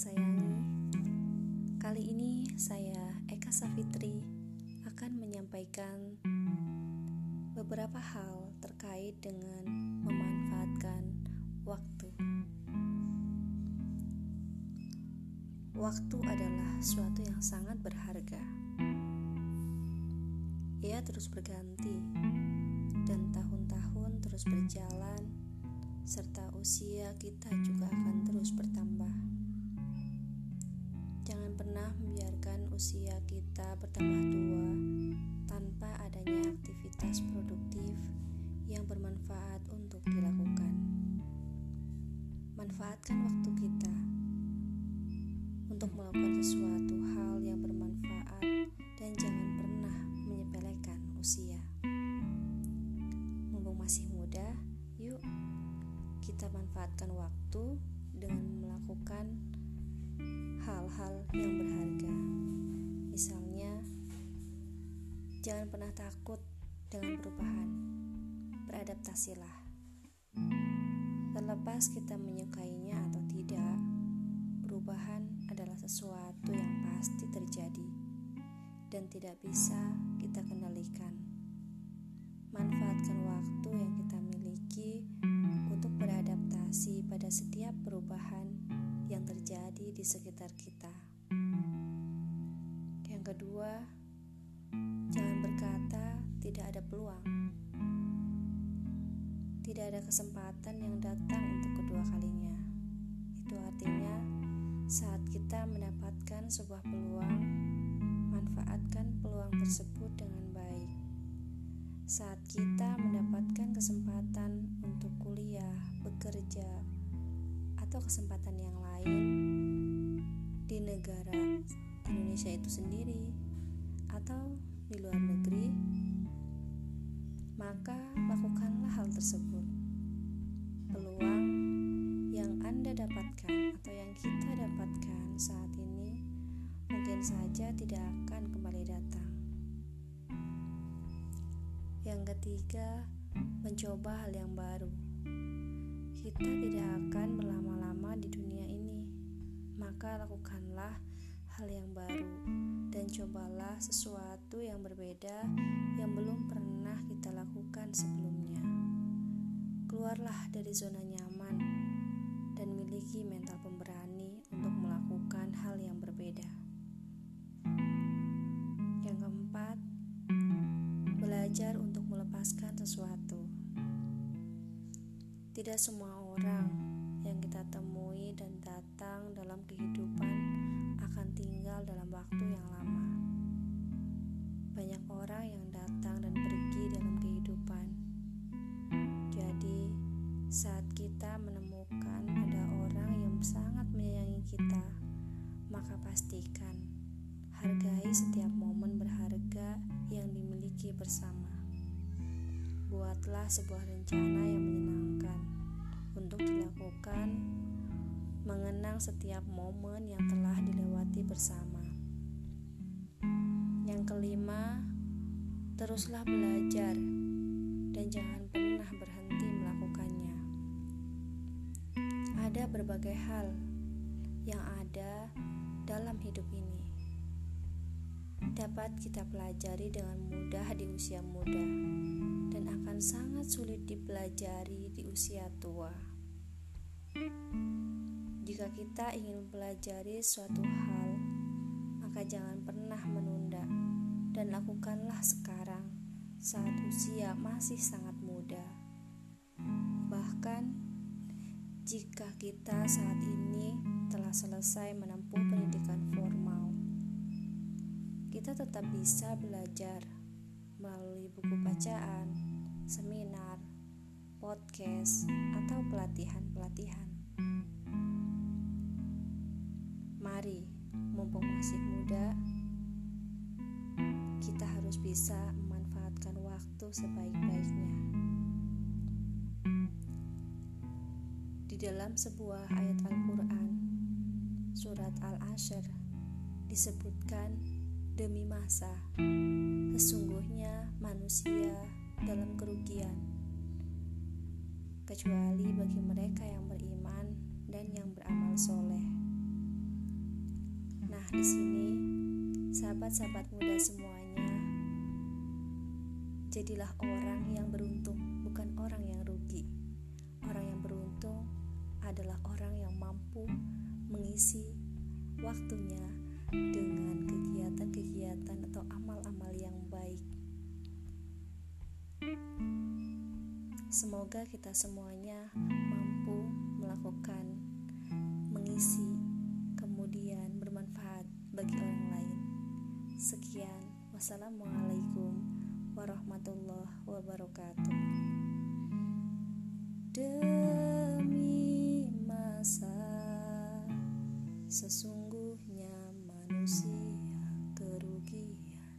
sayangi, kali ini saya Eka Safitri akan menyampaikan beberapa hal terkait dengan memanfaatkan waktu. Waktu adalah suatu yang sangat berharga. Ia terus berganti dan tahun-tahun terus berjalan serta usia kita juga akan terus bertambah. Jangan pernah membiarkan usia kita bertambah tua tanpa adanya aktivitas produktif yang bermanfaat untuk dilakukan. Manfaatkan waktu kita untuk melakukan sesuatu hal yang bermanfaat dan jangan pernah menyepelekan usia. Mumpung masih muda, yuk kita manfaatkan waktu dengan melakukan hal-hal yang berharga. Misalnya, jangan pernah takut dengan perubahan. Beradaptasilah. Terlepas kita menyukainya atau tidak, perubahan adalah sesuatu yang pasti terjadi dan tidak bisa kita kendalikan. Di sekitar kita. Yang kedua, jangan berkata tidak ada peluang. Tidak ada kesempatan yang datang untuk kedua kalinya. Itu artinya saat kita mendapatkan sebuah peluang, manfaatkan peluang tersebut dengan baik. Saat kita mendapatkan kesempatan untuk kuliah, bekerja, atau kesempatan yang lain negara Indonesia itu sendiri atau di luar negeri, maka lakukanlah hal tersebut. Peluang yang Anda dapatkan atau yang kita dapatkan saat ini mungkin saja tidak akan kembali datang. Yang ketiga, mencoba hal yang baru. Kita tidak akan berlama-lama di dunia ini, maka lakukanlah hal yang baru dan cobalah sesuatu yang berbeda yang belum pernah kita lakukan sebelumnya. Keluarlah dari zona nyaman dan miliki mental pemberani untuk melakukan hal yang berbeda. Yang keempat, belajar untuk melepaskan sesuatu. Tidak semua orang pastikan hargai setiap momen berharga yang dimiliki bersama buatlah sebuah rencana yang menyenangkan untuk dilakukan mengenang setiap momen yang telah dilewati bersama. Yang kelima, teruslah belajar dan jangan pernah berhenti melakukannya. Ada berbagai hal yang ada hidup ini dapat kita pelajari dengan mudah di usia muda dan akan sangat sulit dipelajari di usia tua. Jika kita ingin mempelajari suatu hal, maka jangan pernah menunda dan lakukanlah sekarang saat usia masih sangat muda. Bahkan jika kita saat ini telah selesai menempuh pendidikan formal, kita tetap bisa belajar melalui buku bacaan, seminar, podcast, atau pelatihan-pelatihan. Mari, mumpung masih muda, kita harus bisa memanfaatkan waktu sebaik-baiknya. Di dalam sebuah ayat Al-Quran, surat Al-Ashr, disebutkan demi masa. Sesungguhnya manusia dalam kerugian, kecuali bagi mereka yang beriman dan yang beramal soleh. di sini, sahabat-sahabat muda semuanya, jadilah orang yang beruntung, bukan orang yang rugi. Orang yang beruntung adalah orang yang mampu mengisi waktunya dengan kegiatan-kegiatan atau amal-amal yang baik. Semoga kita semuanya mampu melakukan mengisi kemudian bermanfaat bagi orang lain. Sekian, wassalamualaikum warahmatullahi wabarakatuh. Sesungguhnya manusia kerugian